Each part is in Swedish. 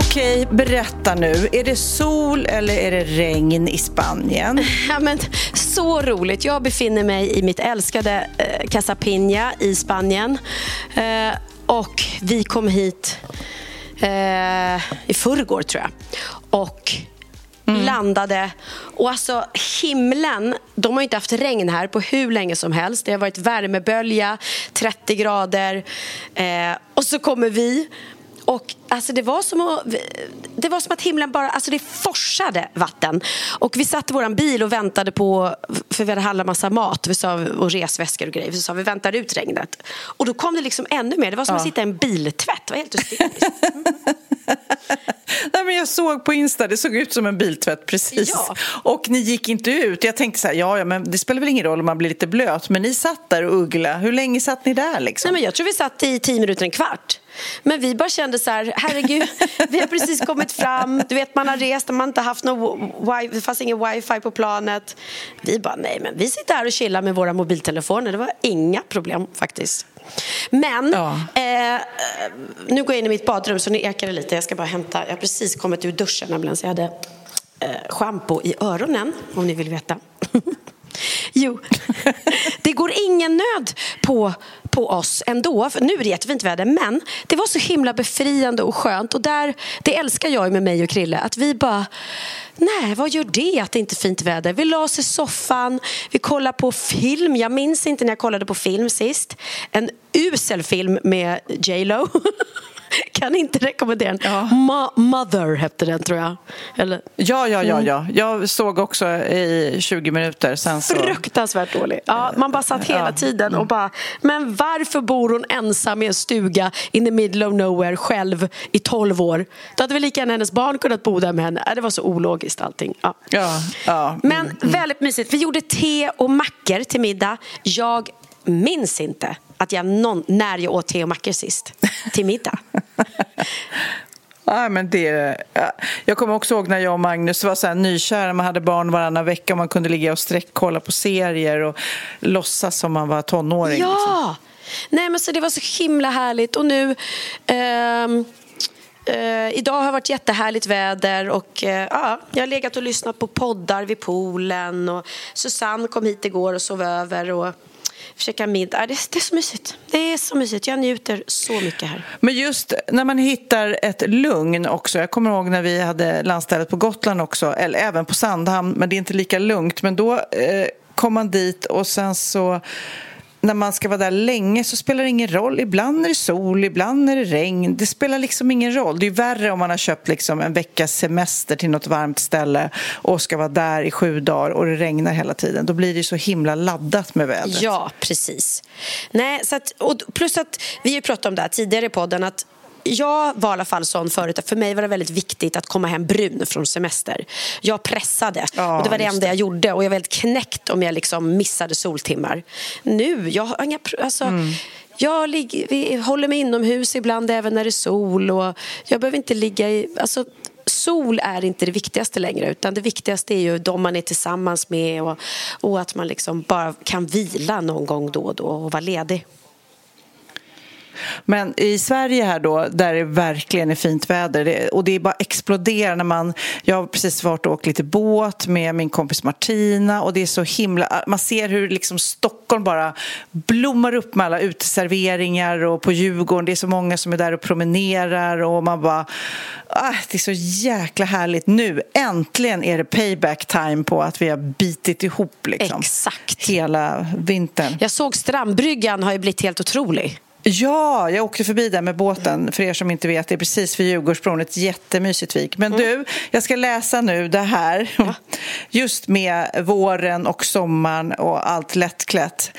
Okej, berätta nu. Är det sol eller är det regn i Spanien? Ja, men, så roligt. Jag befinner mig i mitt älskade eh, Casapinha i Spanien. Eh, och vi kom hit eh, i förrgår, tror jag. Och landade. Och alltså himlen, de har inte haft regn här på hur länge som helst. Det har varit värmebölja, 30 grader. Eh, och så kommer vi. Och alltså det, var som att, det var som att himlen bara, alltså det forsade vatten. Och vi satt i vår bil och väntade på, för vi hade handlat massa mat vi sa, och resväskor och grejer. Vi sa vi väntar ut regnet. Och då kom det liksom ännu mer. Det var som att sitta i en biltvätt. Det var helt hysteriskt. Nej, men jag såg på Insta, det såg ut som en biltvätt precis. Ja. Och ni gick inte ut. Jag tänkte så här, ja, ja, men det spelar väl ingen roll om man blir lite blöt. Men ni satt där och uggla. Hur länge satt ni där liksom? Nej, men jag tror vi satt i tio minuter, en kvart. Men vi bara kände så här, herregud, vi har precis kommit fram. Du vet, man har rest och man har inte haft någon wifi, det fanns ingen wifi på planet. Vi bara, nej men vi sitter här och chillar med våra mobiltelefoner. Det var inga problem faktiskt. Men, Ja. eh, nu går jag in i mitt badrum så nu ekar det lite. Jag ska bara hämta, jag har precis kommit ur duschen nämligen så jag hade eh, schampo i öronen om ni vill veta. Jo, det går ingen nöd på, på oss ändå. För nu är det jättefint väder, men det var så himla befriande och skönt. Och där, det älskar jag med mig och Krille, att vi bara Nej, vad gör det att det inte är fint väder? Vi la oss i soffan, vi kollade på film. Jag minns inte när jag kollade på film sist. En usel film med J Lo. Kan inte rekommendera den. Mo- Mother hette den, tror jag. Eller, Ja, ja, ja, ja. Jag såg också i 20 minuter. Sen så... Fruktansvärt dålig. Ja, man bara satt hela tiden och bara, men varför bor hon ensam i en stuga in the middle of nowhere själv i 12 år? Då hade väl lika gärna hennes barn kunnat bo där med henne. Ja, Det var så ologiskt allting. Ja. Ja, ja. Men väldigt mysigt. Vi gjorde te och mackor till middag. Jag minns inte att jag någon, när jag åt te och mackor sist till middag. Ja, men det, ja. Jag kommer också ihåg när jag och Magnus var så här nykära. Man hade barn varannan vecka och man kunde ligga och sträckkolla på serier och låtsas som man var tonåring. liksom. Ja! Nej, men så det var så himla härligt. Och nu... ehm, eh, idag har varit jättehärligt väder och eh, ja, jag har legat och lyssnat på poddar vid poolen. Och Susanne kom hit igår och sov över. Och käka middag. Det, det är så mysigt. Det är så mysigt. Jag njuter så mycket här. Men just när man hittar ett lugn också. Jag kommer ihåg när vi hade landstället på Gotland också, eller även på Sandhamn, men det är inte lika lugnt. Men då eh, kom man dit och sen så när man ska vara där länge så spelar det ingen roll. Ibland är det sol, ibland är det regn. Det spelar liksom ingen roll. Det är värre om man har köpt liksom en veckas semester till något varmt ställe och ska vara där i sju dagar och det regnar hela tiden. Då blir det så himla laddat med vädret. Ja, precis. Nej, så att, och plus att vi har pratat om det här tidigare i podden att jag var i alla fall sån förut att för mig var det väldigt viktigt att komma hem brun från semester. Jag pressade Ja, och det var det enda jag gjorde och jag var väldigt knäckt om jag liksom missade soltimmar. Nu, jag har inga... Alltså, Mm. Jag ligger, vi håller mig inomhus ibland även när det är sol och jag behöver inte ligga i... Alltså, sol är inte det viktigaste längre utan det viktigaste är ju de man är tillsammans med och, och att man liksom bara kan vila någon gång då och då och vara ledig. Men i Sverige här då, där det verkligen är fint väder det, och det är bara exploderar när man... Jag har precis varit och åkt lite båt med min kompis Martina och det är så himla... Man ser hur liksom Stockholm bara blommar upp med alla uteserveringar och på Djurgården. Det är så många som är där och promenerar och man bara... Ah, det är så jäkla härligt. Nu, äntligen är det payback time på att vi har bitit ihop liksom. Exakt. Hela vintern. Jag såg strandbryggan har ju blivit helt otrolig. Ja, jag åkte förbi där med båten. För er som inte vet, det är precis vid Djurgårdsbron. Ett jättemysigt vik. Men Mm. du, jag ska läsa nu det här. Just med våren och sommaren och allt lättklätt.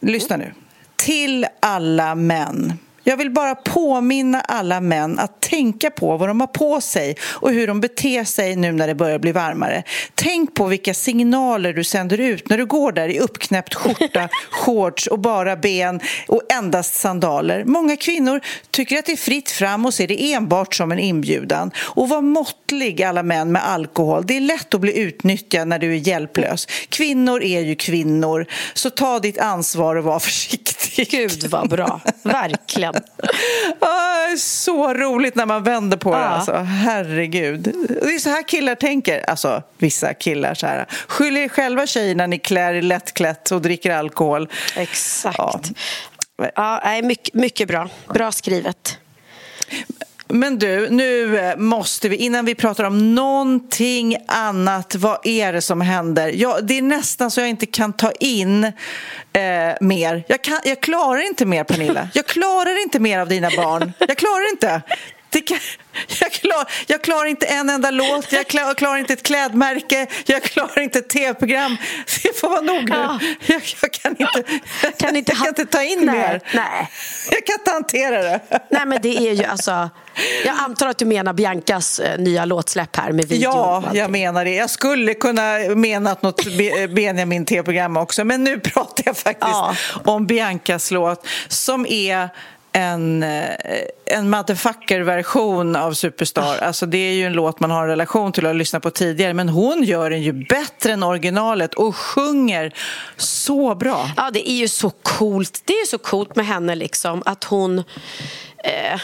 Lyssna nu. Till alla män. Jag vill bara påminna alla män att tänka på vad de har på sig och hur de beter sig nu när det börjar bli varmare. Tänk på vilka signaler du sänder ut när du går där i uppknäppt skjorta, shorts och bara ben och endast sandaler. Många kvinnor tycker att det är fritt fram och ser det enbart som en inbjudan. Och var måttlig alla män med alkohol. Det är lätt att bli utnyttjad när du är hjälplös. Kvinnor är ju kvinnor, så ta ditt ansvar och var försiktig. Gud vad bra, verkligen. Ah, så roligt när man vänder på det. Alltså. Herregud. Det är så här killar tänker. Alltså, vissa killar. Så här. Skyll er själva tjejer när ni klär er lättklätt och dricker alkohol. Exakt. Ja. Ja, mycket, mycket bra. Bra skrivet. Men du, nu eh, måste vi, innan vi pratar om någonting annat, vad är det som händer? Jag, det är nästan så jag inte kan ta in eh, mer. Jag, kan, jag klarar inte mer, Pernilla. Jag klarar inte mer av dina barn. Jag klarar inte. Kan, jag, klar, jag klarar inte en enda låt, jag klarar, jag klarar inte ett klädmärke, jag klarar inte ett tv-program. Det får vara nog nu. Ja. Jag, jag kan inte, Kan inte jag kan inte ta in Nej, mer. nej. Jag kan inte hantera det. Nej, men det är ju alltså... Jag antar att du menar Biancas eh, nya låtsläpp här med video. Ja, jag menar det. Jag skulle kunna mena något Be- Benjamin T-program också, men nu pratar jag faktiskt Ja. om Biancas låt som är en, eh, en motherfucker-version av Superstar. Alltså det är ju en låt man har en relation till och har lyssnat på tidigare men hon gör den ju bättre än originalet och sjunger så bra. Ja, det är ju så coolt. Det är ju så coolt med henne liksom att hon... Eh,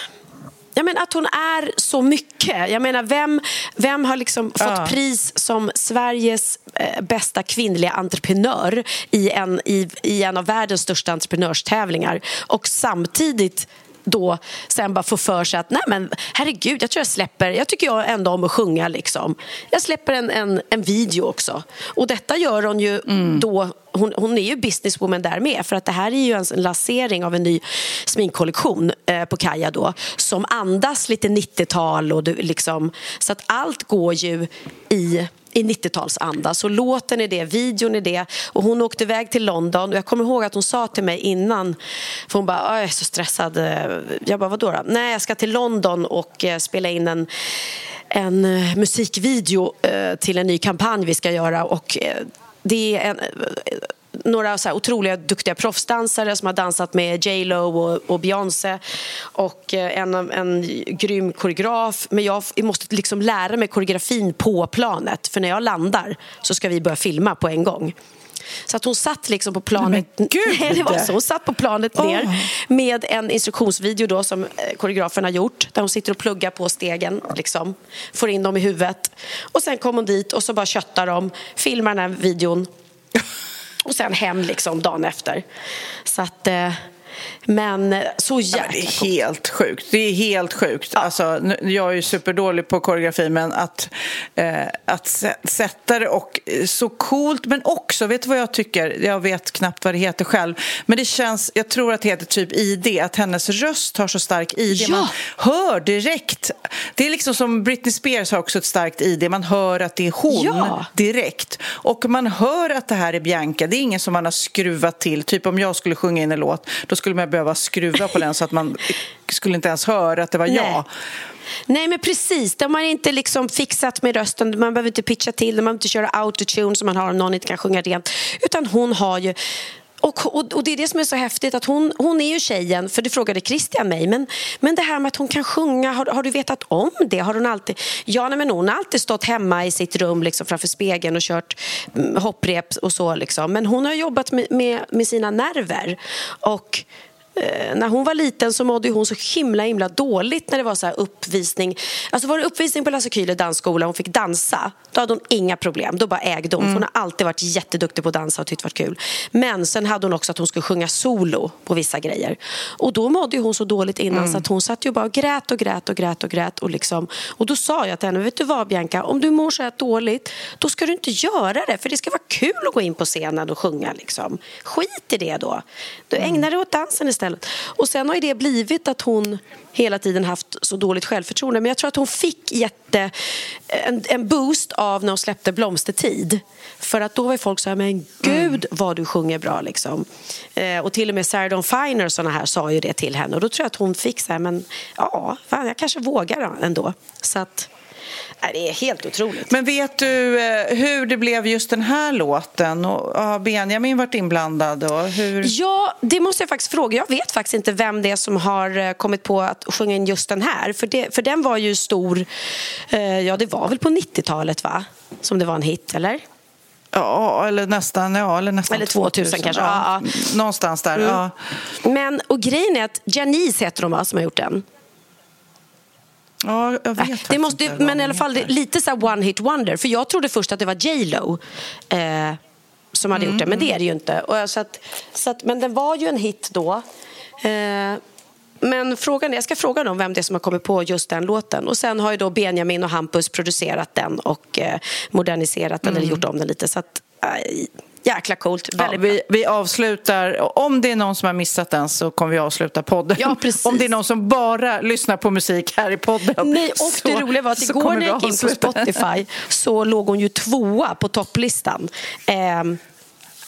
jag menar att hon är så mycket. Jag menar, vem, vem har liksom fått Ja. pris som Sveriges eh, bästa kvinnliga entreprenör i en, i, i en av världens största entreprenörstävlingar och samtidigt då sen bara få för sig att nej men herregud, jag tror jag släpper, jag tycker jag ändå om att sjunga liksom. Jag släpper en, en, en video också. Och detta gör hon ju då, hon, hon är ju businesswoman där med för att det här är ju en lansering av en ny sminkkollektion eh, på Kaja då som andas lite 90-tal och du, liksom, så att allt går ju i i 90-talsanda. Så låten är det, videon är det. Och hon åkte iväg till London. Och jag kommer ihåg att hon sa till mig innan, för hon bara, jag är så stressad. Jag bara, vadå då? Nej, jag ska till London och eh, spela in en en eh, musikvideo eh, till en ny kampanj vi ska göra och det är en, några så här otroliga duktiga proffsdansare som har dansat med J Lo och, och Beyoncé och eh, en, en grym koreograf. Men jag måste liksom lära mig koreografin på planet för när jag landar så ska vi börja filma på en gång. Så att hon satt liksom på planet! Nej, det var så. Hon satt på planet ner Åh. med en instruktionsvideo då som eh, koreografen har gjort där hon sitter och pluggar på stegen, liksom. får in dem i huvudet. Och sen kom hon dit och så bara köttar de, filmar den här videon och sen hem liksom dagen efter. Så att, eh, men eh, så Ja, jäkla det är helt sjukt. Det är helt sjukt. Alltså, nu- jag är ju superdålig på koreografi, men att, eh, att sä- sätta det och eh, så coolt, men också, vet du vad jag tycker? Jag vet knappt vad det heter själv, men det känns, jag tror att det heter typ ID, att hennes röst har så stark ID. Ja. Man hör direkt. Det är liksom som Britney Spears har också ett starkt ID, man hör att det är hon Ja. direkt. Och man hör att det här är Bianca, det är ingen som man har skruvat till. Typ om jag skulle sjunga in en låt, då skulle man behöva skruva på den så att man skulle inte ens höra att det var Nej. jag. Nej men precis, de har inte liksom fixat med rösten, man behöver inte pitcha till, man behöver inte köra autotune som man har om någon inte kan sjunga rent. Utan hon har ju och, och, och det är det som är så häftigt att hon, hon är ju tjejen, för det frågade Christian mig, men, men det här med att hon kan sjunga, har, har du vetat om det? Har hon alltid, ja nej, men hon har alltid stått hemma i sitt rum liksom, framför spegeln och kört mm, hopprep och så liksom. Men hon har jobbat med, med, med sina nerver och Eh, när hon var liten så mådde hon så himla himla dåligt när det var så här uppvisning. Alltså var det uppvisning på Lasse Kühler dansskola och hon fick dansa, då hade hon inga problem. Då bara ägde hon. Mm. Hon har alltid varit jätteduktig på att dansa och tyckt det varit kul. Men sen hade hon också att hon skulle sjunga solo på vissa grejer. Och då mådde hon så dåligt innan mm. så att hon satt ju bara och grät och grät och grät och grät. Och, liksom, och då sa jag till henne, vet du vad Bianca, om du mår så här dåligt, då ska du inte göra det. För det ska vara kul att gå in på scenen och sjunga. Liksom. Skit i det då. Du ägnar dig åt dansen istället. Och sen har det blivit att hon hela tiden haft så dåligt självförtroende. Men jag tror att hon fick jätte, en, en boost av när hon släppte Blomstertid. För att då var folk så här, men gud mm. vad du sjunger bra liksom. Eh, och till och med Sarah Dawn Finer och såna här sa ju det till henne. Och då tror jag att hon fick så här, men ja, fan, jag kanske vågar ändå. Så att, det är helt otroligt. Men vet du eh, hur det blev just den här låten? Och har Benjamin varit inblandad? Och hur... Ja, det måste jag faktiskt fråga. Jag vet faktiskt inte vem det är som har eh, kommit på att sjunga in just den här. För, det, för den var ju stor, eh, ja det var väl på 90-talet va? Som det var en hit, eller? Ja, eller nästan, ja, eller nästan eller 2000, 2000 kanske. Ja, ja. Någonstans där, mm. ja. Men, och grejen är att Janice heter de va, som har gjort den. Ja, jag vet det måste, inte Men i alla fall lite så one hit wonder. För jag trodde först att det var J Lo eh, som hade mm, gjort det, men det mm. är det ju inte. Och, så att, så att, men den var ju en hit då. Eh, men frågan, jag ska fråga dem vem det är som har kommit på just den låten. Och Sen har ju då Benjamin och Hampus producerat den och eh, moderniserat den, mm. eller gjort om den lite. Så att, eh, Jäkla coolt. Ja, vi, vi, avslutar. Om det är någon som har missat den så kommer vi avsluta podden. Ja, Om det är någon som bara lyssnar på musik här i podden. Nej, och så, det roliga var att igår när jag gick in på Spotify så låg hon ju tvåa på topplistan. Eh,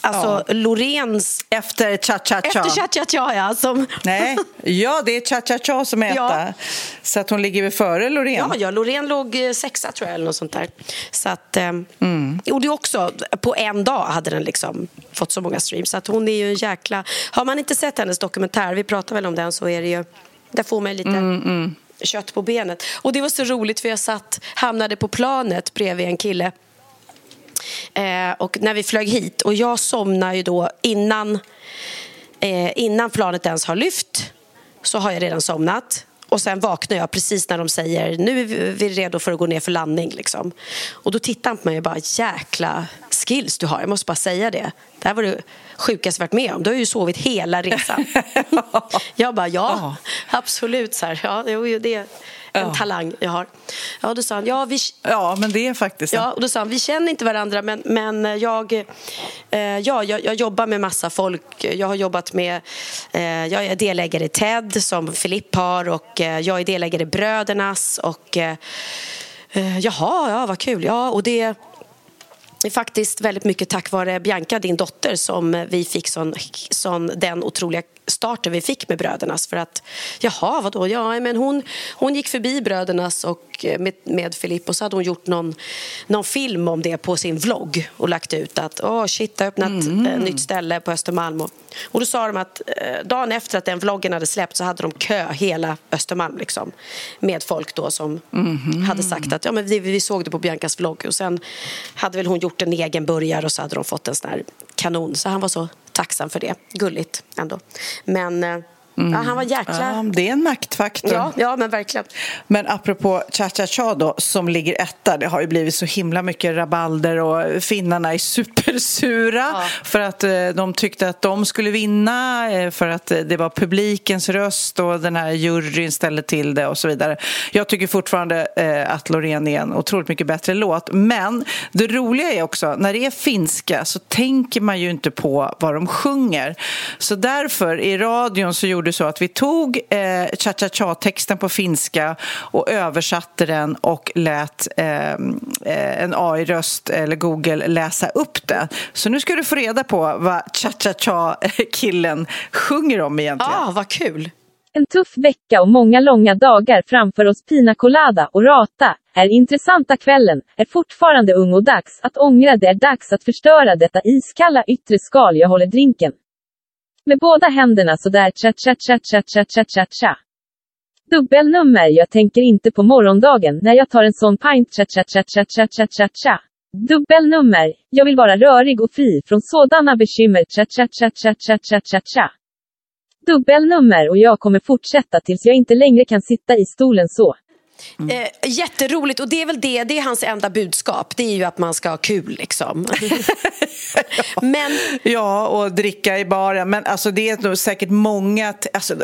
Alltså ja. Loreens... Efter Cha-Cha-Cha. Efter Cha-Cha-Cha, ja. Som... Nej, ja, det är Cha-Cha-Cha som är etta. Ja. Så att hon ligger väl före Loreen? Ja, ja, Loreen låg eh, sexa, tror jag, eller något sånt där. Så att... Eh, mm. Och det också, på en dag hade den liksom fått så många streams. Så att hon är ju en jäkla... Har man inte sett hennes dokumentär, vi pratar väl om den, så är det ju... Där får man lite... Mm, mm. kött på benet. Och det var så roligt för jag satt, hamnade på planet bredvid en kille Eh, och när vi flög hit, och jag somnar ju då innan, eh, innan planet ens har lyft, så har jag redan somnat. Och sen vaknar jag precis när de säger nu är vi redo för att gå ner för landning. Liksom. Och då tittar han på mig och bara jäkla skills du har. Jag måste bara säga det. Det här var det sjukaste jag varit med om. Du har ju sovit hela resan. jag bara ja, absolut. Så här. Ja, det, en talang jag har. Ja, då sa han, ja, vi... ja men det är faktiskt Ja, och då sa han, vi känner inte varandra men, men jag, eh, ja, jag, jag jobbar med massa folk. Jag har jobbat med, eh, jag är delägare i TED som Filipp har och eh, jag är delägare i Brödernas och eh, eh, jaha, ja vad kul. Ja, och det det är faktiskt väldigt mycket tack vare Bianca, din dotter, som vi fick sån, sån, den otroliga starten vi fick med Brödernas. För att, jaha, vadå? Ja, men hon, hon gick förbi Brödernas och med, med Filip och så hade hon gjort någon, någon film om det på sin vlogg och lagt ut att åh shit, har öppnat mm. ett nytt ställe på Östermalm. Och, och då sa de att eh, dagen efter att den vloggen hade släppts så hade de kö hela Östermalm liksom, med folk då som mm. hade sagt att ja, men vi, vi såg det på Biancas vlogg och sen hade väl hon gjort en egen burgare och så hade de fått en sån här kanon. Så han var så tacksam för det. Gulligt ändå. Men eh, Mm. Ja, han var jäkla... Ja, det är en maktfaktor. Ja, ja men verkligen. Men apropå Cha-Cha-Cha då, som ligger etta, det har ju blivit så himla mycket rabalder och finnarna är supersura ja. för att eh, de tyckte att de skulle vinna eh, för att eh, det var publikens röst och den här juryn ställde till det och så vidare. Jag tycker fortfarande att Loreen är en otroligt mycket bättre låt, men det roliga är också, när det är finska så tänker man ju inte på vad de sjunger. Så därför, i radion så gjorde gjorde så att vi tog eh, cha-cha-cha-texten på finska och översatte den och lät eh, eh en AI-röst eller Google läsa upp det. Så nu ska du få reda på vad cha-cha-cha-killen sjunger om egentligen. Ah, vad kul! En tuff vecka och många långa dagar framför oss Pina Colada och Rata är intressanta kvällen, är fortfarande ung och dags att ångra det är dags att förstöra detta iskalla yttre skal jag håller drinken. Med båda händerna sådär cha-cha-cha-cha-cha-cha-cha. Dubbelnummer Jag tänker inte på morgondagen när jag tar en sån pint cha-cha-cha-cha-cha-cha-cha. Dubbelnummer Jag vill vara rörig och fri från sådana bekymmer cha-cha-cha-cha-cha-cha-cha-cha. Dubbelnummer och jag kommer fortsätta tills jag inte längre kan sitta i stolen så. Mm. Eh, jätteroligt och det är väl det, det är hans enda budskap. Det är ju att man ska ha kul liksom. Men... Ja, och dricka i baren. Men alltså det är nog säkert många... Alltså,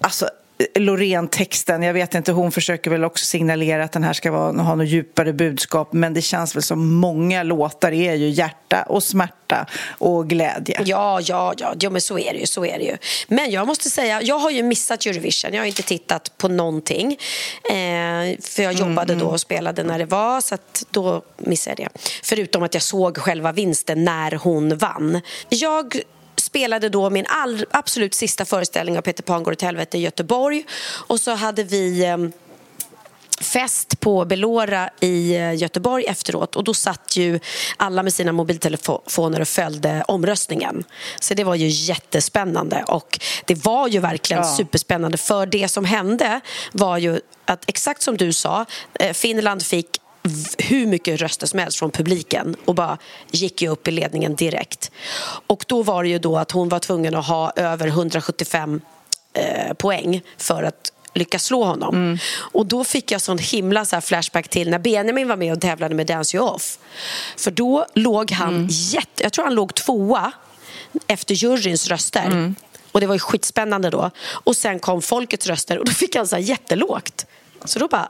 alltså Loreen-texten, jag vet inte, hon försöker väl också signalera att den här ska vara, ha något djupare budskap men det känns väl som många låtar är ju hjärta och smärta och glädje. Ja, ja, ja, ja men så är det ju, så är det ju. Men jag måste säga, jag har ju missat Eurovision, jag har inte tittat på någonting eh, för jag jobbade mm, då och spelade när det var så då missade jag det. Förutom att jag såg själva vinsten när hon vann. Jag spelade då min all, absolut sista föreställning av Peter Pan går åt helvete i Göteborg. Och så hade vi eh, fest på Belora i eh, Göteborg efteråt och då satt ju alla med sina mobiltelefoner och följde omröstningen. Så det var ju jättespännande och det var ju verkligen ja. superspännande för det som hände var ju att exakt som du sa, eh, Finland fick hur mycket röster som helst från publiken och bara gick ju upp i ledningen direkt. Och då var det ju då att hon var tvungen att ha över 175 eh, poäng för att lyckas slå honom. Mm. Och då fick jag sån himla så flashback till när Benjamin var med och tävlade med Dance You Off. För då låg han mm. jätte... Jag tror han låg tvåa efter juryns röster. Mm. Och det var ju skitspännande då. Och sen kom folkets röster och då fick han så här jättelågt. Så då bara,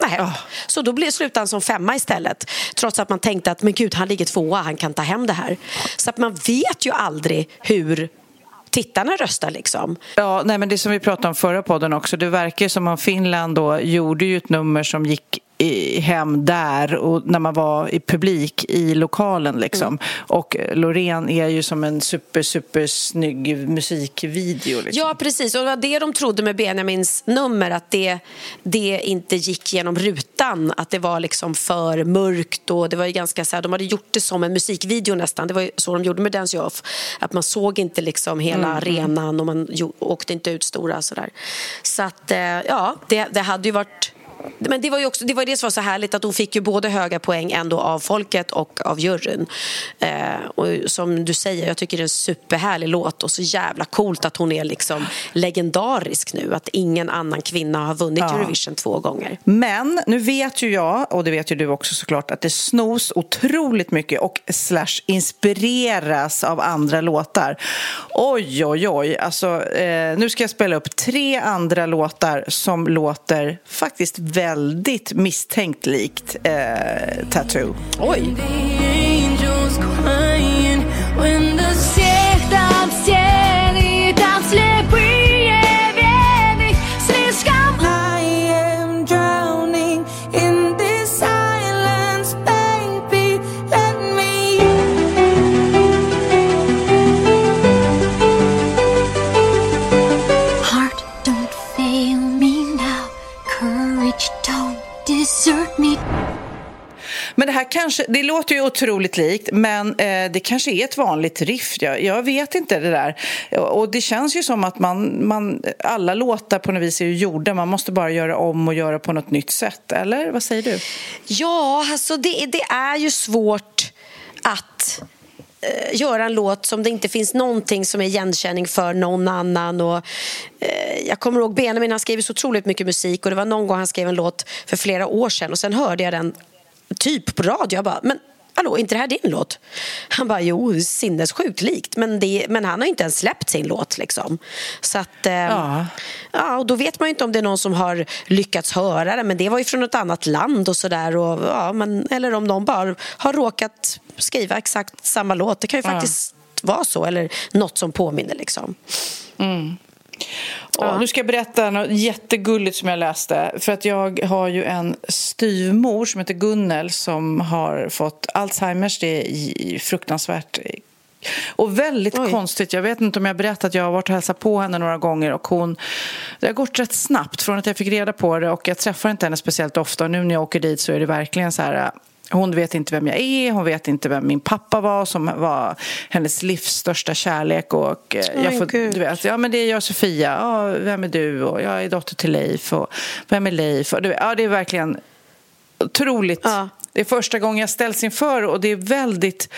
Nej. Oh. Så då slutade han som femma istället. Trots att man tänkte att men gud, han ligger tvåa, han kan ta hem det här. Så att man vet ju aldrig hur tittarna röstar. Liksom. Ja, nej, men det som vi pratade om förra podden också. Det verkar som om Finland då gjorde ju ett nummer som gick hem där och när man var i publik i lokalen. Liksom. Mm. Och Loreen är ju som en super, super snygg musikvideo. Liksom. Ja, precis. Och det var det de trodde med Benjamins nummer, att det, det inte gick genom rutan. Att det var liksom för mörkt. Och det var ganska så här, de hade gjort det som en musikvideo nästan. Det var så de gjorde med Dance Off. Att man såg inte liksom hela mm. arenan och man åkte inte ut stora. Så, där. så att, eh, ja, det, det hade ju varit men det var ju också, det var det som var så härligt att hon fick ju både höga poäng ändå av folket och av juryn. Eh, och som du säger, jag tycker det är en superhärlig låt och så jävla coolt att hon är liksom legendarisk nu. Att ingen annan kvinna har vunnit ja. Eurovision två gånger. Men nu vet ju jag, och det vet ju du också såklart, att det snos otroligt mycket och slash inspireras av andra låtar. Oj, oj, oj. Alltså, eh, nu ska jag spela upp tre andra låtar som låter faktiskt väldigt misstänkt likt eh, Tattoo. Oj! Men det här kanske, det låter ju otroligt likt, men eh, det kanske är ett vanligt riff. Jag, jag, vet inte det där. Och det känns ju som att man, man, alla låtar på något vis är ju gjorda. Man måste bara göra om och göra på något nytt sätt. Eller vad säger du? Ja, alltså det, det är ju svårt att eh, göra en låt som det inte finns någonting som är igenkänning för någon annan. Och, eh, jag kommer ihåg Benjamin, han skriver så otroligt mycket musik och det var någon gång han skrev en låt för flera år sedan och sen hörde jag den typ på radio. Jag bara, men hallå, är inte det här din låt? Han bara, jo, sinnessjukt likt. Men, det, men han har inte ens släppt sin låt. Liksom. Så att, eh, ja. ja. och då vet man ju inte om det är någon som har lyckats höra det. Men det var ju från ett annat land och sådär. Ja, eller om någon bara har råkat skriva exakt samma låt. Det kan ju ja. faktiskt vara så. Eller något som påminner liksom. Mm. Ja. nu ska jag berätta något jättegulligt som jag läste. För att jag har ju en styvmor som heter Gunnel som har fått Alzheimers. Det är fruktansvärt och väldigt Oj. konstigt. Jag vet inte om jag berättat att jag har varit och hälsat på henne några gånger och hon... Det har gått rätt snabbt från att jag fick reda på det och jag träffar inte henne speciellt ofta och nu när jag åker dit så är det verkligen så här hon vet inte vem jag är, hon vet inte vem min pappa var som var hennes livs största kärlek. Och oh, jag får, du vet, ja, men det är jag Sofia, ja, vem är du? Och jag är dotter till Leif, och vem är Leif? Och, ja, det är verkligen otroligt. Ja. Det är första gången jag ställs inför och det är väldigt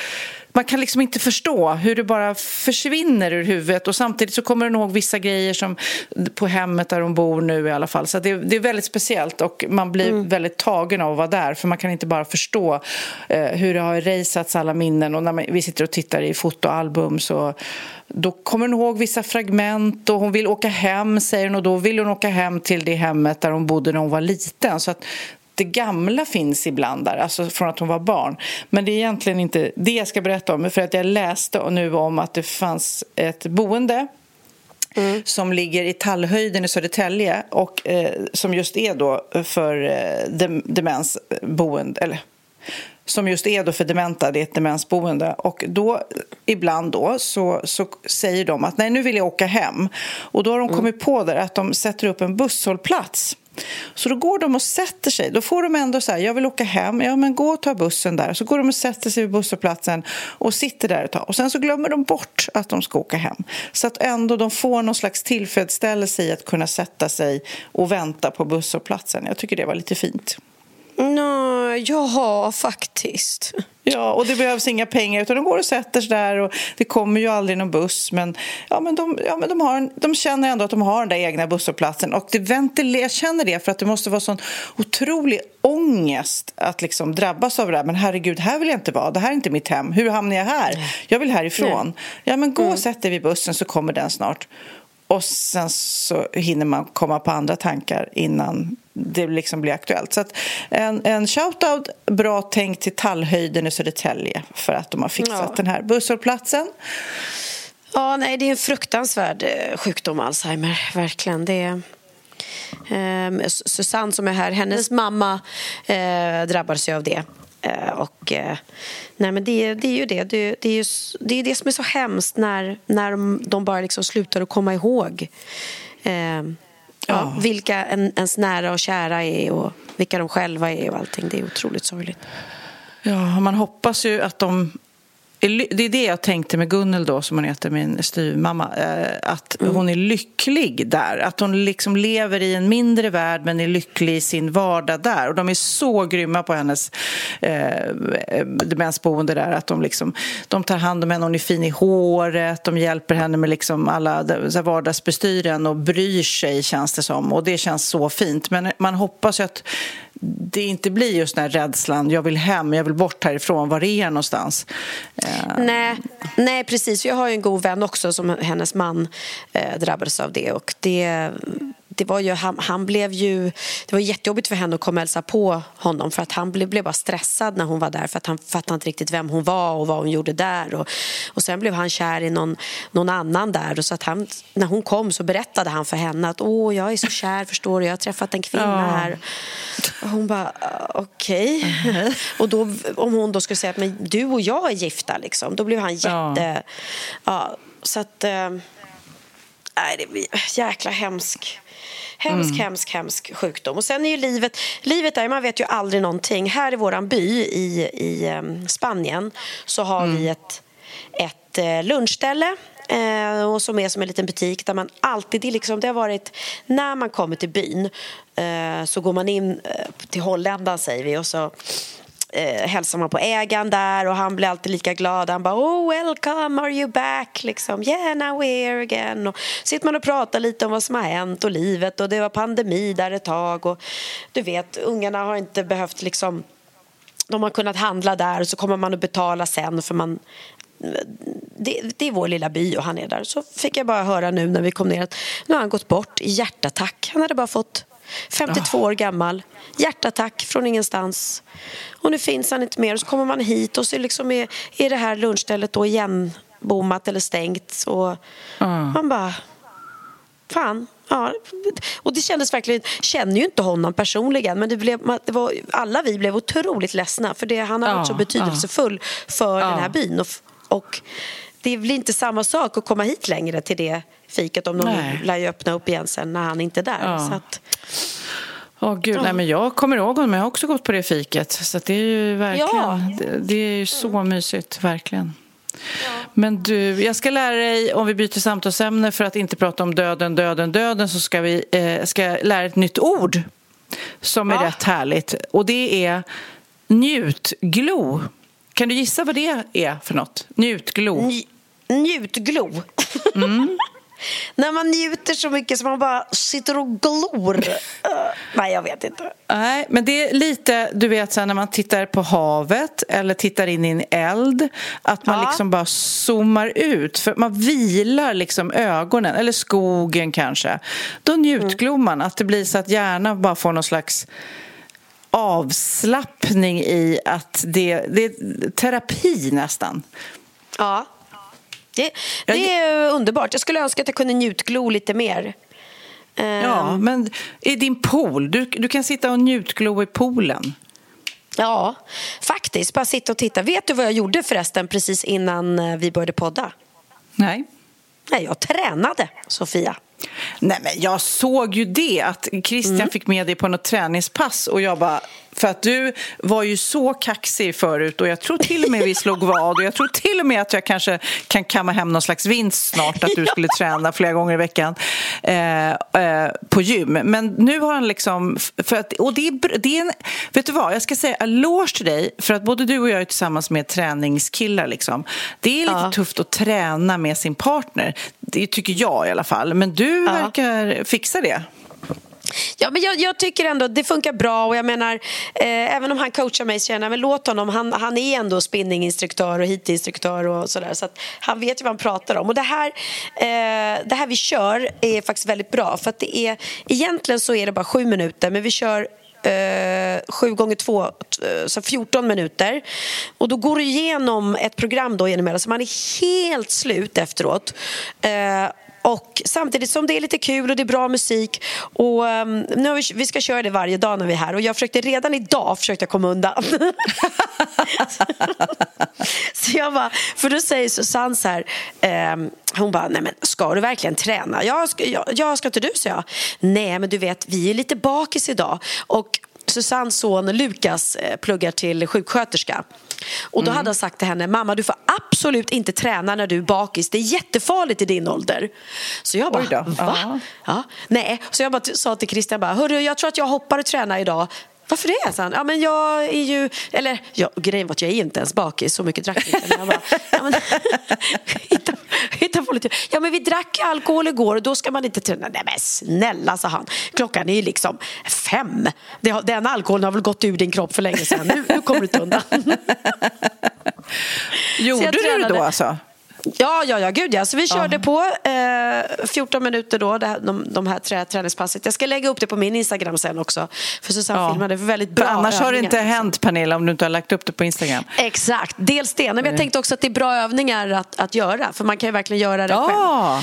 man kan liksom inte förstå hur det bara försvinner ur huvudet och samtidigt så kommer hon ihåg vissa grejer som på hemmet där hon bor nu i alla fall. Så det, det är väldigt speciellt och man blir mm. väldigt tagen av att vara där för man kan inte bara förstå eh, hur det har erasats alla minnen och när man, vi sitter och tittar i fotoalbum så då kommer hon ihåg vissa fragment och hon vill åka hem säger hon och då vill hon åka hem till det hemmet där hon bodde när hon var liten. Så att det gamla finns ibland där, alltså från att hon var barn. Men det är egentligen inte det jag ska berätta om, för att jag läste nu om att det fanns ett boende Mm. som ligger i Tallhöjden i Södertälje och eh, som just är då för eh, demensboende, eller som just är då för dementa, det är ett demensboende. Och då, ibland då, så, så säger de att nej, nu vill jag åka hem. Och då har de mm. kommit på där att de sätter upp en busshållplats så då går de och sätter sig. Då får de ändå så här, jag vill åka hem, ja men gå och ta bussen där. Så går de och sätter sig vid busshållplatsen och sitter där ett tag. Och sen så glömmer de bort att de ska åka hem. Så att ändå de får någon slags tillfredsställelse i att kunna sätta sig och vänta på busshållplatsen. Jag tycker det var lite fint. No, ja, faktiskt. Ja, och det behövs inga pengar utan de går och sätter sig där och det kommer ju aldrig någon buss men, ja, men, de, ja, men de, har, de känner ändå att de har den där egna busshållplatsen och det jag känner det för att det måste vara sån otrolig ångest att liksom drabbas av det där. Men herregud, här vill jag inte vara. Det här är inte mitt hem. Hur hamnar jag här? Jag vill härifrån. Nej. Ja, men gå och mm. sätt dig vid bussen så kommer den snart. Och sen så hinner man komma på andra tankar innan det liksom blir aktuellt. Så att en, en shout-out, bra tänkt till Tallhöjden i Södertälje för att de har fixat ja. den här busshållplatsen. Ja, nej, det är en fruktansvärd eh, sjukdom, Alzheimer. Verkligen. Det är... Eh, Susanne som är här, hennes mamma eh, drabbades ju av det. Eh, och, eh, nej men det, det är ju det. Det, det, är ju, det är det som är så hemskt när, när de, de bara liksom slutar att komma ihåg eh, ja, vilka en, ens nära och kära är och vilka de själva är och allting. Det är otroligt sorgligt. Ja, man hoppas ju att de det är det jag tänkte med Gunnel då, som hon heter, min styvmamma. Eh, att mm. hon är lycklig där. Att hon liksom lever i en mindre värld men är lycklig i sin vardag där. Och de är så grymma på hennes eh, demensboende där. Att de, liksom, de tar hand om henne, hon är fin i håret. De hjälper henne med liksom alla vardagsbestyren och bryr sig känns det som. Och det känns så fint. Men man hoppas ju att det inte blir just den här rädslan, jag vill hem, jag vill bort härifrån, var är jag någonstans? Eh. Nej, nej, precis. Jag har ju en god vän också som hennes man eh, drabbades av det och det det var ju, han, han, blev ju, det var jättejobbigt för henne att komma och hälsa på honom för att han blev, blev bara stressad när hon var där för att han fattade inte riktigt vem hon var och vad hon gjorde där. Och, och sen blev han kär i någon, någon annan där och så att han, när hon kom så berättade han för henne att åh, jag är så kär, förstår du, jag har träffat en kvinna ja. här. Och hon bara, okej. Okay. Mm. och då, om hon då skulle säga att men du och jag är gifta, liksom, då blev han jätte... Ja. ja så att... Äh, det blir jäkla hemskt. Hemsk, mm. hemsk, hemsk sjukdom. Och sen är ju livet, livet där, man vet ju aldrig någonting. Här i våran by i, i um, Spanien så har mm. vi ett, ett uh, lunchställe eh, och som är som en liten butik där man alltid, det, liksom, det har varit när man kommer till byn eh, så går man in eh, till Holländan säger vi och så eh, hälsar man på ägaren där och han blir alltid lika glad. Han bara oh welcome, are you back? Liksom, yeah now we're here again. Och sitter man och pratar lite om vad som har hänt och livet och det var pandemi där ett tag och du vet ungarna har inte behövt liksom de har kunnat handla där och så kommer man att betala sen för man det, det, är vår lilla by och han är där. Så fick jag bara höra nu när vi kom ner att nu har han gått bort i hjärtattack. Han hade bara fått 52 år gammal. Hjärtattack från ingenstans. Och nu finns han inte mer. Och så kommer man hit och så liksom är, är det här lunchstället då igenbommat eller stängt. Och mm. Man bara... Fan. Ja, och det kändes verkligen, känner ju inte honom personligen men det blev, det var, alla vi blev otroligt ledsna för det, han har ja, varit så betydelsefull ja. för den här byn. Och, och det blir inte samma sak att komma hit längre till det fiket om de nej. lär ju öppna upp igen sen när han inte är där. Ja. Så att, Åh gud, ja. nej, men jag kommer ihåg honom, jag har också gått på det fiket. Så det är ju verkligen, ja. det, det, är ju så mysigt, verkligen. Ja. Men du, jag ska lära dig, om vi byter samtalsämne för att inte prata om döden, döden, döden så ska vi eh, ska lära dig ett nytt ord som är rätt härligt. Och det är njutglo. Kan du gissa vad det är för något? Njutglo. Nj- njutglo. Mm. När man njuter så mycket som man bara sitter och glor. Uh, nej, jag vet inte. Nej, men det är lite, du vet, så här, när man tittar på havet eller tittar in i en eld att man Ja. liksom bara zoomar ut, för man vilar liksom ögonen, eller skogen kanske. Då njutglor man, att det blir så att hjärnan bara får någon slags avslappning i att det, det är terapi nästan. Ja. Det, det är underbart. Jag skulle önska att jag kunde njutglo lite mer. Eh, Ja, men i din pool, du, du kan sitta och njutglo i poolen. ja, faktiskt. Bara sitta och titta. Vet du vad jag gjorde förresten precis innan eh, vi började podda? Nej. Nej, jag tränade, Sofia. Nej, men jag såg ju det, att Christian Mm. fick med dig på något träningspass och jag bara... För att du var ju så kaxig förut och jag tror till och med vi slog vad och jag tror till och med att jag kanske kan kamma hem någon slags vinst snart att du skulle träna flera gånger i veckan eh, eh, på gym. Men nu har han liksom... För att, och det är, det är en, vet du vad, jag ska säga eloge till dig för att både du och jag är tillsammans med träningskillar liksom. Det är lite Ja. tufft att träna med sin partner. Det tycker jag i alla fall. Men du Ja. verkar fixa det. Ja, men jag, jag tycker ändå att det funkar bra och jag menar eh, även om han coachar mig så känner jag men låt honom, han, han är ändå spinninginstruktör och hitinstruktör och sådär så att han vet ju vad han pratar om och det här, eh, det här vi kör är faktiskt väldigt bra för att det är egentligen så är det bara sju minuter men vi kör Eh, sju gånger två, eh, så 14 minuter. Och då går du igenom ett program då genom hela, så man är helt slut efteråt. Eh, och samtidigt som det är lite kul och det är bra musik och um, nu har vi, vi ska köra det varje dag när vi är här och jag försökte redan idag försökte jag komma undan. så jag bara, för då säger Susanne så här, ehm, hon bara, nej men ska du verkligen träna? Ja, ska, ja, ja ska inte du? Så jag. Nej men du vet, vi är lite bakis idag och Susannes son Lukas eh, pluggar till sjuksköterska. Och då Mm. hade han sagt till henne, mamma du får absolut inte träna när du är bakis. Det är jättefarligt i din ålder. Så jag bara, va? Ja. Nej, så jag bara sa till Christian, bara, Hörru, jag tror att jag hoppar och tränar idag. Varför det? sa han. Ja, men jag är ju... Eller ja, grejen var att jag är inte ens bakis, så mycket drack jag inte. Men jag bara, ja, men, hitta, hitta på lite. Ja, men vi drack alkohol igår och då ska man inte träna. Nej men snälla, sa han. Klockan är ju liksom fem. Det den alkoholen har väl gått ur din kropp för länge sedan. Nu, nu kommer du inte undan. Gjorde du det då alltså? Ja, ja, ja, gud ja. Så vi körde på eh, 14 minuter då, det de, de här trä, träningspasset. Jag ska lägga upp det på min Instagram sen också. För Susanne Ja. filmade för väldigt För bra annars har det övningar. inte hänt, Pernilla, om du inte har lagt upp det på Instagram. Exakt, dels det. Men jag tänkte också att det är bra övningar att, att göra. För man kan ju verkligen göra det själv.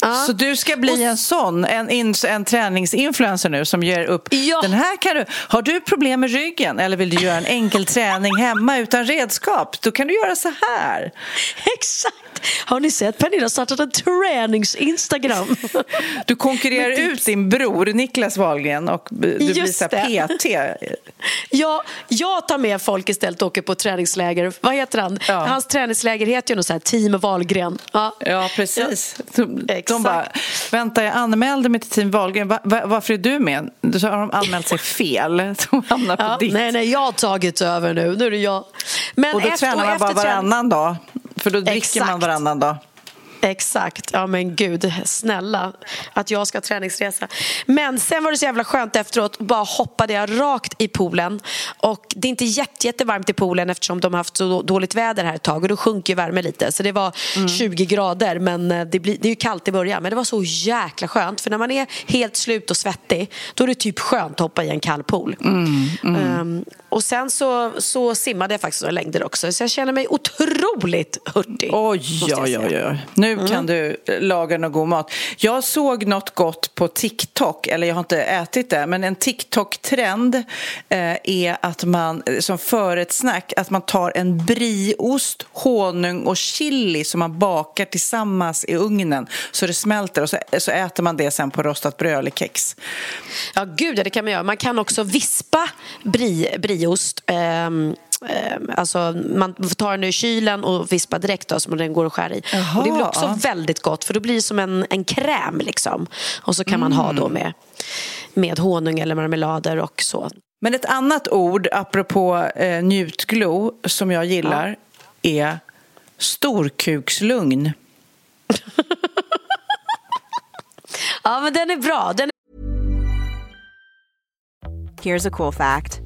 Ja! Ja. Så du ska bli en sån, en, ins- en träningsinfluencer nu som ger upp. Ja. Den här kan du, har du problem med ryggen eller vill du göra en enkel träning hemma utan redskap? Då kan du göra så här. Exakt! Har ni sett Pernilla har startat en tränings-Instagram? Du konkurrerar ut din bror Niklas Wahlgren och du blir Just så här det. PT. Ja, jag tar med folk istället och åker på träningsläger. Vad heter han? Ja. Hans träningsläger heter ju något så här Team Wahlgren. Ja, Ja, precis. De, de bara, vänta, jag anmälde mig till Team Wahlgren. Va, va, varför är du med? Så har de anmält sig fel. De hamnar på Ja, ditt. nej, nej, jag har tagit över nu. Nu är det jag. Men och då efter, tränar man bara varannan dag. För då dricker Exakt. man varannan dag. Exakt. Ja, men gud, snälla att jag ska träningsresa. Men sen var det så jävla skönt efteråt. Bara hoppade jag rakt i poolen. Och Det är inte jätte, jättevarmt i poolen eftersom de har haft så dåligt väder här ett tag. Och Då sjunker ju värmen lite. Så det var 20 grader. Men eh, det, blir, det är ju kallt i början. Men det var så jäkla skönt. För när man är helt slut och svettig då är det typ skönt att hoppa i en kall pool. Ehm, och sen så, så simmade jag faktiskt några längder också. Så jag känner mig otroligt hurtig. Oj, oj, oj, oj. Nu kan du laga någon god mat. Jag såg något gott på TikTok, eller jag har inte ätit det, men en TikTok-trend eh, är att man som förrättssnack, att man tar en brieost, honung och chili som man bakar tillsammans i ugnen så det smälter och så, så äter man det sen på rostat bröd eller kex. Ja, gud, ja, det kan man göra. Man kan också vispa brie, brieost. Ehm, ehm, alltså, man tar den ur kylen och vispar direkt då, så den går att skära i. Och det blir också ja. väldigt gott för då blir det som en, en kräm. Liksom. Och så kan man ha Mm. då med, med honung eller marmelader och så. Men ett annat ord, apropå eh, njutglo, som jag gillar är storkukslugn. Ja, men den är bra. Den Here's a cool fact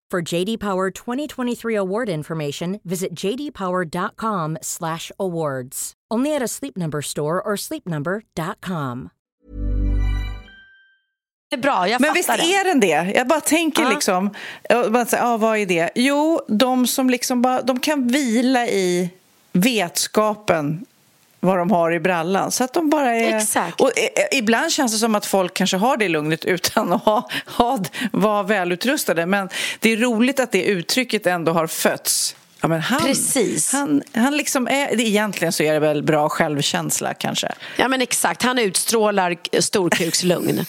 For JD Power 2023 award information, visit jdpower.com/awards. Only at a Sleep Number store or sleepnumber.com. är bra, jag Men visst det. är den det? Jag bara tänker Ja. liksom, jag bara säger, ah, vad är det? Jo, de som liksom bara, de kan vila i vetskapen vad de har i brallan. Så att de bara är... Exakt. Och eh, ibland känns det som att folk kanske har det lugnet utan att ha, ha, vara välutrustade. Men det är roligt att det uttrycket ändå har fötts. Ja, men han, Precis. Han, han liksom är, egentligen så är det väl bra självkänsla kanske. Ja men exakt, han utstrålar storkukslugn.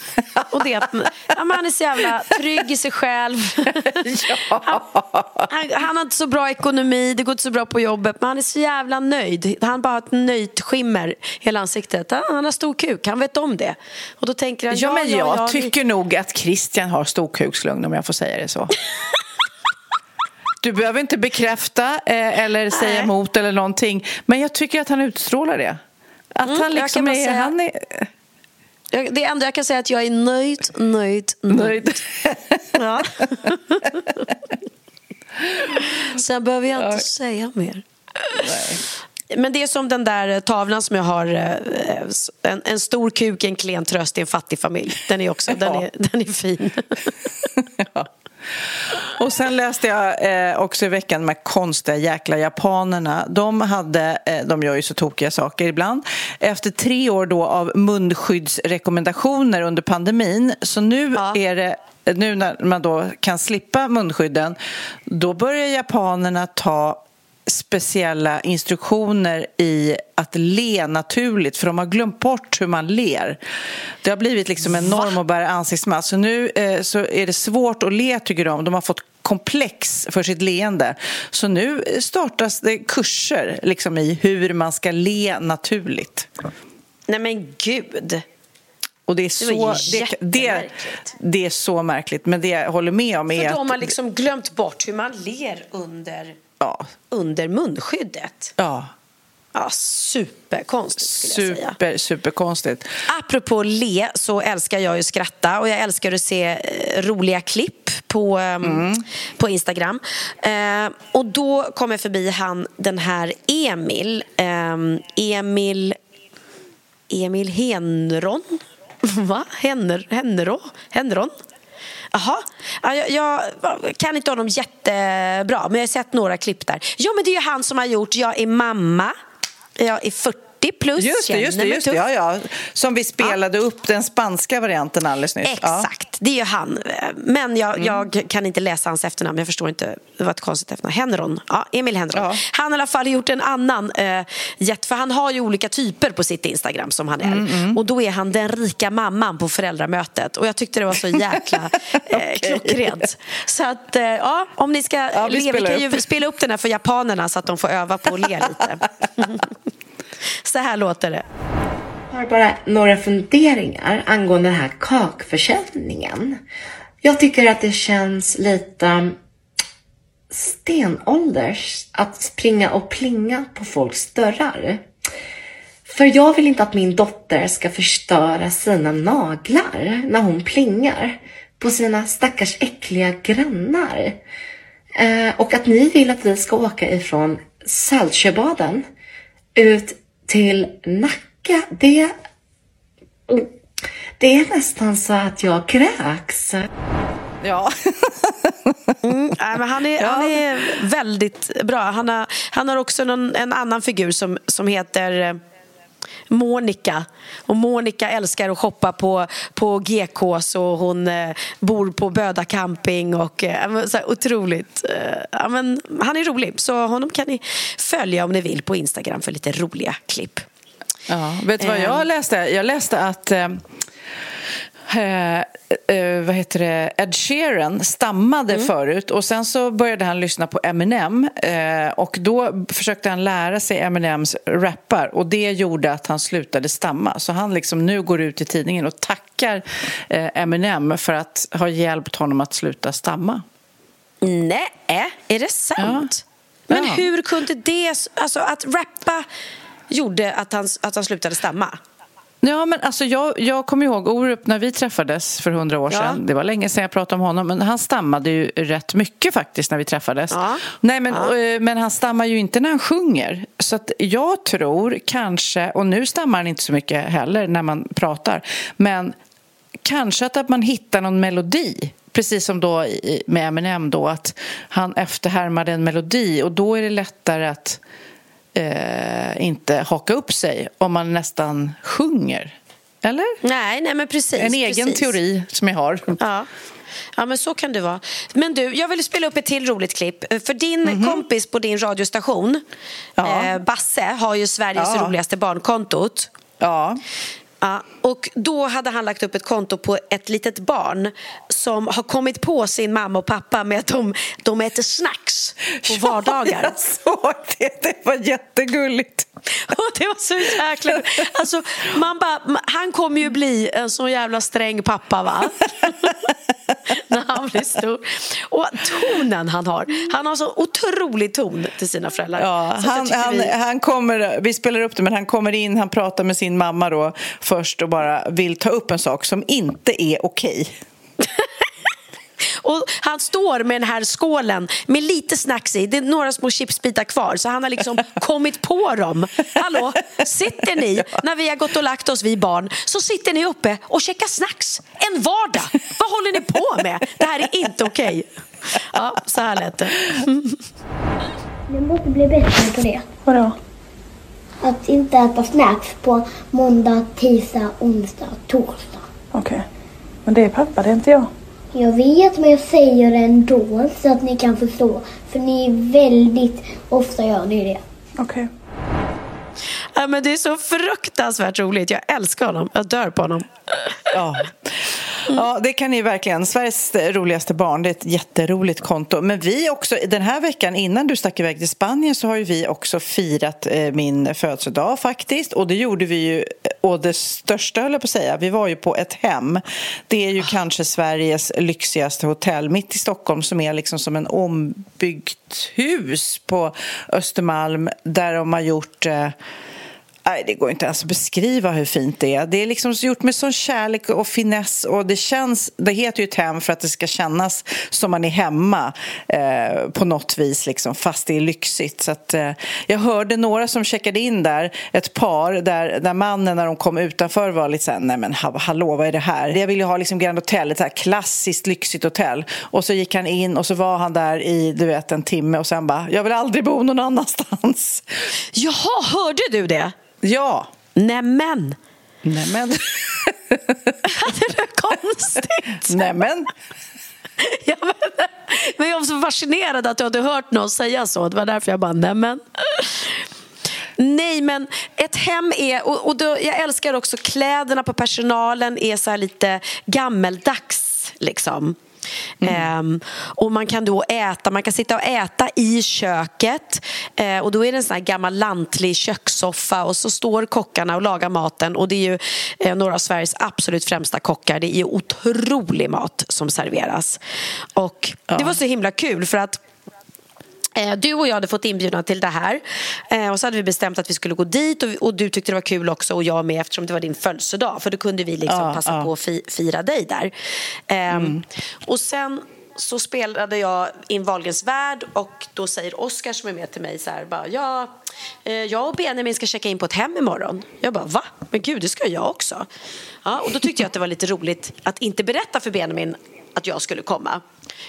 Och det ja, han är så jävla trygg i sig själv. Han, han, han har inte så bra ekonomi, det går inte så bra på jobbet men han är så jävla nöjd. Han bara har ett nöjt skimmer i hela ansiktet. Ja, Han har stor kuk, han vet om det. Och då tänker han, Ja, men jag ja, vi- tycker nog att Christian har storkukslugn om jag får säga det så. Du behöver inte bekräfta eh, eller säga Nej. emot eller någonting. Men jag tycker att han utstrålar det. Att Mm, han liksom är... säga- Han är Jag- Det enda jag kan säga är att jag är nöjd, nöjd, nöjd. nöjd. Ja. Sen behöver jag inte säga mer. Men det är som den där tavlan som jag har. eh, En, en stor kuk, en klen tröst i en fattig familj. Den är också den är, den är fin. Och sen läste jag eh, också i veckan här konstiga jäkla japanerna. De, hade, eh, de gör ju så tokiga saker ibland. Efter tre år då av munskyddsrekommendationer under pandemin så nu Ja. är det nu när man då kan slippa munskydden då börjar japanerna ta speciella instruktioner i att le naturligt för de har glömt bort hur man ler. Det har blivit liksom en norm att bära ansiktsmask. Så nu eh, så är det svårt att le tycker de. De har fått komplex för sitt leende. Så nu startas det kurser liksom i hur man ska le naturligt. Nej men gud. Och det är Det så, det, det, jättemärkligt. det är så märkligt. Men det jag håller med om är För de har liksom glömt bort hur man ler under, Ja, under munskyddet. ja, Ja, superkonstigt skulle jag säga. super, superkonstigt. Apropå le så älskar jag ju att skratta och jag älskar att se eh, roliga klipp på, ehm, på Instagram. Eh, och då kom jag förbi han, den här Emil. ehm, Emil Emil Henron. Va? Henner, Henro? Henron? Jaha. Ja, jag, jag kan inte honom jättebra, men jag har sett några klipp där. Ja, men det är ju han som har gjort Jag är mamma. Jag är 40 plus, Just det, just det, just det. Ja, ja. Som vi spelade upp den spanska varianten alldeles nyss. Ja. Exakt, det är ju han. Men jag, jag kan inte läsa hans efternamn. Jag förstår inte. Det var ett konstigt efternamn. Henron. Ja, Emil Henron. Ja. Han har i alla fall gjort en annan eh, jet, För han har ju olika typer på sitt Instagram som han är. Och då är han den rika mamman på föräldramötet. Och jag tyckte det var så jäkla eh, klockrent. Så att, eh, ja, om ni ska Ja, vi le, vi kan ju spela upp den här för japanerna så att de får öva på att le lite. så här låter det. Jag har bara några funderingar angående den här kakförsäljningen. Jag tycker att det känns lite stenålders att springa och plinga på folks dörrar. För jag vill inte att min dotter ska förstöra sina naglar när hon plingar på sina stackars äckliga grannar. Eh, och att ni vill att vi ska åka ifrån Saltsjöbaden ut till Nacka, det, det är nästan så att jag kräks. Ja. Mm, nej, men han, är, ja. han är väldigt bra. Han har, han har också någon, en annan figur som, som heter eh, Monica. Och Monica älskar att shoppa på, på GKs och hon eh, bor på Böda camping. Och, eh, så här, otroligt. Eh, men, han är rolig, så honom kan ni följa om ni vill på Instagram för lite roliga klipp. Ja, vet du vad jag ehm. läste? Jag läste att eh, eh, vad heter det, Ed Sheeran stammade mm. förut och sen så började han lyssna på Eminem eh, och då försökte han lära sig Eminems rappar och det gjorde att han slutade stamma. Så han liksom nu går ut i tidningen och tackar eh, Eminem för att ha hjälpt honom att sluta stamma. Nej, är det sant? Ja. Men ja. hur kunde det, alltså att rappa gjorde att han, att han slutade stamma? Ja, men alltså jag, jag kommer ihåg Orup när vi träffades för hundra år sedan. Ja. Det var länge sedan jag pratade om honom, men han stammade ju rätt mycket faktiskt när vi träffades. Ja. Nej, men, ja. Eh, men han stammar ju inte när han sjunger. Så att jag tror kanske, och nu stammar han inte så mycket heller när man pratar, men kanske att, att man hittar någon melodi precis som då med Eminem då, att han efterhärmade en melodi och då är det lättare att eh, inte haka upp sig om man nästan sjunger. Eller? Nej, nej men precis. En egen precis. teori som jag har. Ja. Ja, men så kan det vara. Men du, jag vill spela upp ett till roligt klipp. För din mm -hmm. kompis på din radiostation, ja. eh, Basse, har ju Sveriges ja. roligaste barnkontot. Ja. Ja, och då hade han lagt upp ett konto på ett litet barn som har kommit på sin mamma och pappa med att de, de äter snacks på vardagar. Ja, jag såg det. Det var jättegulligt. Och det var så jäkla... Alltså, man bara, han kommer ju bli en så jävla sträng pappa, va? När han blir stor. Och tonen han har. Han har så otrolig ton till sina föräldrar. Ja, han, han, vi... han kommer, vi spelar upp det, men han kommer in, han pratar med sin mamma då först och bara vill ta upp en sak som inte är okej. Och han står med den här skålen med lite snacks i. Det är några små chipsbitar kvar, så han har liksom kommit på dem. Hallå, sitter ni, när vi har gått och lagt oss, vi barn, så sitter ni uppe och käkar snacks en vardag. Vad håller ni på med? Det här är inte okej. Okay. Ja, så här lät det. Du måste bli bättre på det. Vadå? Att inte äta snacks på måndag, tisdag, onsdag, torsdag. Okej. Okay. Men det är pappa, det är inte jag. Jag vet, men jag säger det ändå så att ni kan förstå. För ni är väldigt ofta gör ni det. Okej. Okay. Ja, men det är så fruktansvärt roligt. Jag älskar honom. Jag dör på honom. Ja. Ja, det kan ni verkligen. Sveriges roligaste barn, det är ett jätteroligt konto. Men vi också, den här veckan innan du stack iväg till Spanien så har ju vi också firat eh, min födelsedag faktiskt. Och det gjorde vi ju, och det största höll jag på att säga, vi var ju på ett hem. Det är ju oh. kanske Sveriges lyxigaste hotell mitt i Stockholm som är liksom som en ombyggt hus på Östermalm där de har gjort eh, Nej, det går inte ens att beskriva hur fint det är. Det är liksom gjort med sån kärlek och finess och det känns, det heter ju ett hem för att det ska kännas som man är hemma eh, på något vis liksom, fast det är lyxigt. Så att, eh, jag hörde några som checkade in där, ett par där, där mannen när de kom utanför var lite såhär, nej men hallå vad är det här? Jag vill ju ha liksom Grand Hotel, ett här klassiskt lyxigt hotell. Och så gick han in och så var han där i du vet en timme och sen bara, jag vill aldrig bo någon annanstans. Jaha, hörde du det? Ja. Nämen! Nämen. det är konstigt. Nämen. Ja, men, men jag var så fascinerad att du hade hört någon säga så. Det var därför jag bara, nämen. Nej, men ett hem är... Och, och då, jag älskar också kläderna på personalen är så lite gammeldags. Liksom. Mm. Um, och man kan då äta, man kan sitta och äta i köket uh, och då är det en sån här gammal lantlig kökssoffa och så står kockarna och lagar maten och det är ju uh, några av Sveriges absolut främsta kockar. Det är otrolig mat som serveras. Och ja. det var så himla kul för att du och jag hade fått inbjudan till det här eh, och så hade vi bestämt att vi skulle gå dit och, du tyckte det var kul också och jag med eftersom det var din födelsedag för då kunde vi liksom ja, passa ja. på att fi, fira dig där. Ehm, mm. Och sen så spelade jag in Wahlgrens värld och då säger Oskar som är med till mig så här, bara, ja, eh, jag och Benjamin ska checka in på ett hem imorgon. Jag bara, va? Men gud, det ska jag också. Ja, och då tyckte jag att det var lite roligt att inte berätta för Benjamin att jag skulle komma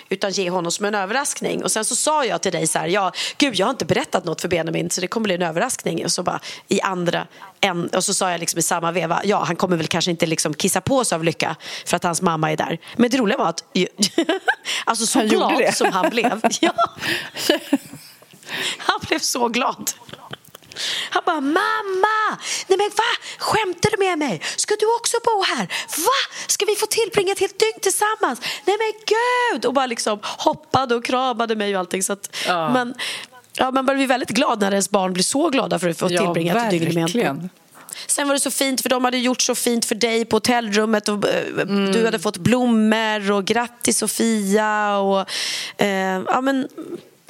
utan ge honom som en överraskning. Och sen så sa jag till dig så här, ja, gud jag har inte berättat något för Benjamin så det kommer bli en överraskning. Och så bara i andra, en, och så sa jag liksom i samma veva, ja han kommer väl kanske inte liksom kissa på sig av lycka för att hans mamma är där. Men det roliga var att, alltså så Han glad som han blev. Ja. Han blev så glad. Han bara, mamma! Nej men va? Skämtar du med mig? Ska du också bo här? Va? Ska vi få tillbringa ett helt dygn tillsammans? Nej men gud! Och bara liksom hoppade och kramade mig och allting. Så att, Ja. men, ja, man börjar bli väldigt glad när ens barn blir så glada för att få Ja, tillbringa ett dygn med. Sen var det så fint för de hade gjort så fint för dig på hotellrummet och eh, du hade fått blommor och grattis Sofia och eh, ja men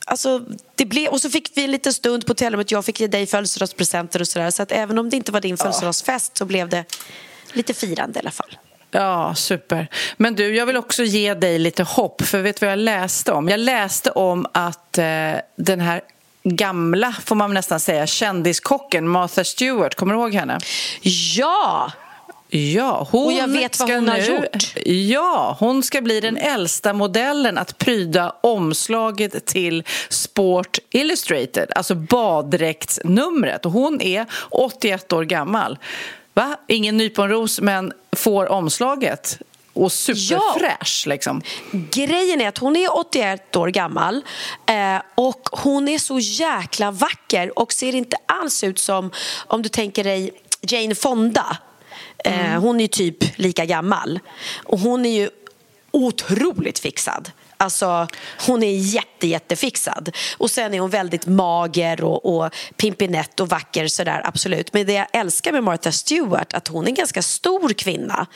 Alltså, det blev, och så fick vi en liten stund på hotellrummet. Jag fick ge dig födelsedagspresenter och sådär. Så att även om det inte var din födelsedagsfest så blev det lite firande i alla fall. Ja, super. Men du, jag vill också ge dig lite hopp, för vet du vad jag läste om? Jag läste om att eh, den här gamla, får man nästan säga, kändiskocken Martha Stewart, kommer du ihåg henne? Ja! Ja, hon Och jag vet vad hon har nu, gjort. Ja, hon ska bli den äldsta modellen att pryda omslaget till Sport Illustrated, alltså baddräktsnumret. Och hon är 81 år gammal. Va? Ingen nyponros, men får omslaget. Och superfräsch, liksom. Grejen är att hon är 81 år gammal eh, och hon är så jäkla vacker och ser inte alls ut som, om du tänker dig Jane Fonda. Eh, hon är typ lika gammal. Och hon är ju otroligt fixad. Alltså, hon är jätte, jättefixad. Och sen är hon väldigt mager och, och pimpinett och vacker sådär, absolut. Men det jag älskar med Martha Stewart att hon är en ganska stor kvinna.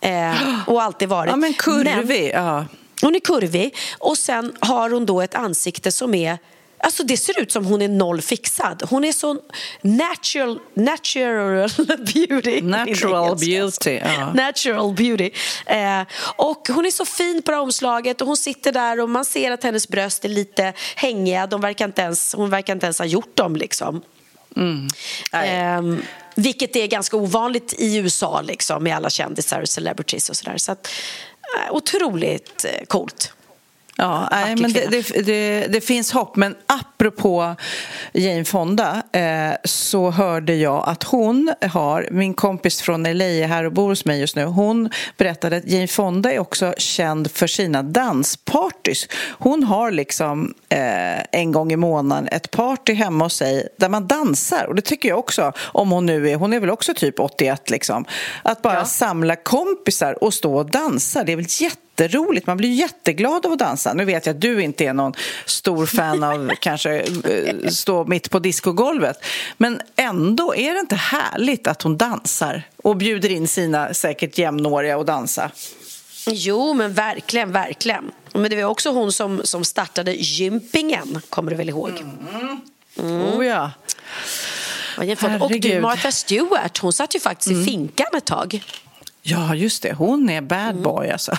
Eh, och alltid varit. Ja, men kurvig. Ja. Hon är kurvig och sen har hon då ett ansikte som är Alltså det ser ut som hon är noll fixad. Hon är så natural, natural beauty. Natural beauty, ja. Natural beauty. Eh, och hon är så fin på det här omslaget och hon sitter där och man ser att hennes bröst är lite hängiga. De verkar inte ens, hon verkar inte ens ha gjort dem liksom. Eh, vilket är ganska ovanligt i USA liksom, med alla kändisar och celebrities och sådär. Så att, eh, otroligt eh, coolt. Ja, nej, men det, det, det, det finns hopp. Men apropå Jane Fonda eh, så hörde jag att hon har, min kompis från LA är här och bor hos mig just nu, hon berättade att Jane Fonda är också känd för sina danspartys. Hon har liksom eh, en gång i månaden ett party hemma hos sig där man dansar. Och det tycker jag också, om hon nu är, hon är väl också typ 81 liksom. Att bara samla kompisar och stå och dansa, det är väl jätte jätteroligt. Man blir jätteglad av att dansa. Nu vet jag att du inte är någon stor fan av kanske eh, stå mitt på discogolvet. Men ändå är det inte härligt att hon dansar och bjuder in sina säkert jämnåriga att dansa. Jo, men verkligen, verkligen. Men det var också hon som, som startade gympingen, kommer du väl ihåg? Mm. Oh ja. Och du. Martha Stewart, hon satt ju faktiskt i finkan ett tag. Ja, just det. Hon är bad boy alltså.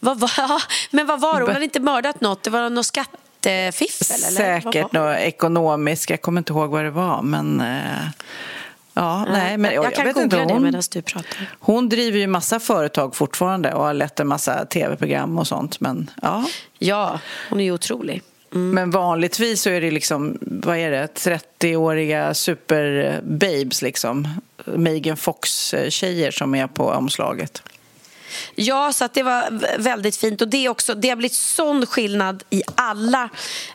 Vad var, men vad var det? Hon hade inte mördat något? Det var något skattefiffel? Eller? Säkert något ekonomiskt. Jag kommer inte ihåg vad det var, men... eh, Ja, nej, men jag, kan vet googla inte, det hon, medan du pratar. hon driver ju massa företag fortfarande och har lett en massa tv-program och sånt. Men ja, Ja, hon är ju otrolig. Mm. Men vanligtvis så är det liksom, vad är det, 30-åriga superbabes liksom. Megan Fox-tjejer som är på omslaget. Ja, så att det var väldigt fint. Och det, också, det har blivit sån skillnad i alla,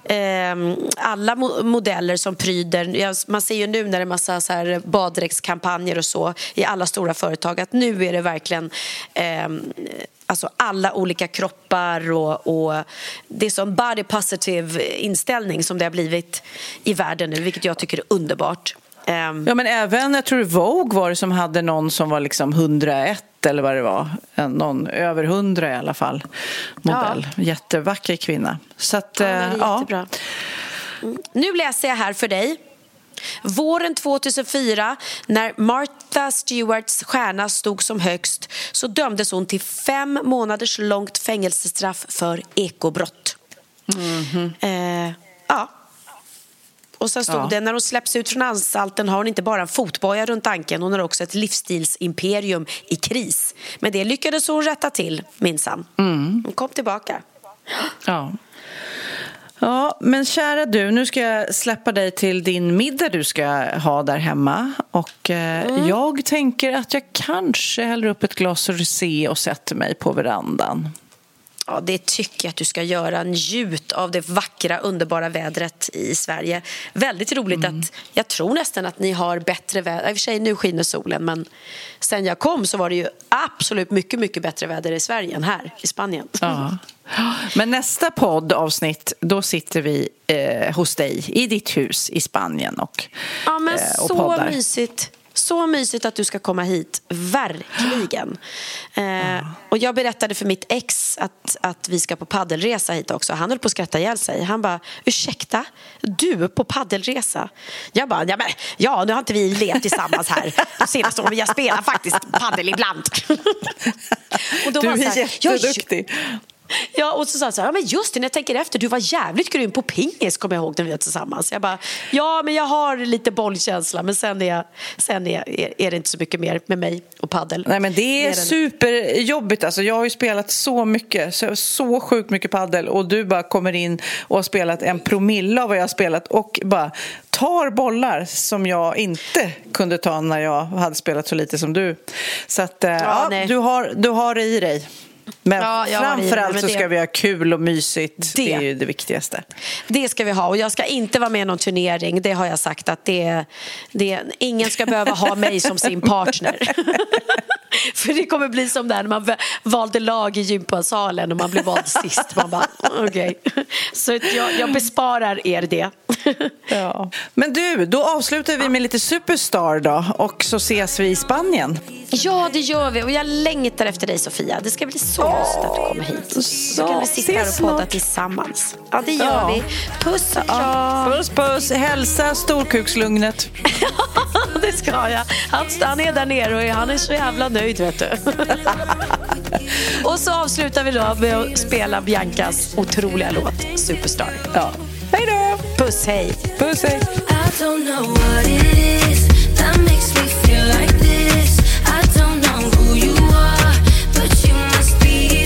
eh, alla modeller som pryder. Man ser ju nu när det är massa så här baddräktskampanjer och så i alla stora företag att nu är det verkligen eh, alltså alla olika kroppar och, och det är sån body positive inställning som det har blivit i världen nu, vilket jag tycker är underbart. Ehm. Ja, men även, jag tror Vogue var det som hade någon som var liksom 101 eller vad det var. En- Någon över 100 i alla fall, modell. Jättevacker kvinna. Så att, Ja, den eh, ja. jättebra. Mm. Nu läser jag här för dig. Våren 2004, när Martha Stewarts stjärna stod som högst så dömdes hon till fem månaders långt fängelsestraff för ekobrott. Eh, ja. Och sen stod Ja. det, när hon släpps ut från anstalten har hon inte bara en fotboja runt ankeln, hon har också ett livsstilsimperium i kris. Men det lyckades hon rätta till, minsann. Hon kom tillbaka. Ja. Ja, men kära du, nu ska jag släppa dig till din middag du ska ha där hemma. Och eh, jag tänker att jag kanske häller upp ett glas rosé och sätter mig på verandan. Ja, det tycker jag att du ska göra. Njut av det vackra, underbara vädret i Sverige. Väldigt roligt att jag tror nästan att ni har bättre väder. I och för sig, nu skiner solen, men sen jag kom så var det ju absolut mycket, mycket bättre väder i Sverige än här i Spanien. Ja. Men nästa poddavsnitt, då sitter vi eh, hos dig i ditt hus i Spanien och, Ja, men eh, och så poddar. mysigt. Så mysigt att du ska komma hit, verkligen. Eh, och jag berättade för mitt ex att, att vi ska på paddelresa hit också. Han höll på att skratta ihjäl sig. Han bara, ursäkta, du på paddelresa? Jag bara, ja, men, ja nu har inte vi levt tillsammans här de senaste åren. Jag spelar faktiskt paddel ibland. och då Du är så här, "Ja, jätteduktig. Ja, och så sa han så här, ja, men just det, när jag tänker efter, du var jävligt grym på pingis kommer jag ihåg när vi var tillsammans. Jag bara, ja men jag har lite bollkänsla men sen, är, jag, sen är, är, är det inte så mycket mer med mig och paddel. Nej, men det är superjobbigt. Alltså, jag har ju spelat så mycket, så, så sjukt mycket paddel och du bara kommer in och har spelat en promille av vad jag har spelat och bara tar bollar som jag inte kunde ta när jag hade spelat så lite som du. Så att, eh, ja, nej. du, har, du har det i dig. Men Ja, framförallt så ska vi ha kul och mysigt. Det, Det- är ju det viktigaste. Det ska vi ha och jag ska inte vara med i någon turnering. Det har jag sagt att det, det, ingen ska behöva ha mig som sin partner. För det kommer bli som där när man valde lag i gympasalen och man blev vald sist. Man bara, okej. Så jag, jag besparar er det. Ja. Men du, då avslutar vi med lite Superstar då och så ses vi i Spanien. Ja, det gör vi. Och jag längtar efter dig, Sofia. Det ska bli så mysigt att du kommer hit. Så kan vi sitta här och podda snart. tillsammans. Ja, det gör Ja. vi. Puss och kram. Puss puss, hälsa storkukslugnet. Det ska jag. Han, han är där nere och han är så jävla nöjd, vet du. och så avslutar vi då med att spela Biancas otroliga låt Superstar. Ja. Hej då! Puss, hej. Puss, hej. Feel like this. I don't know who you are, but you must be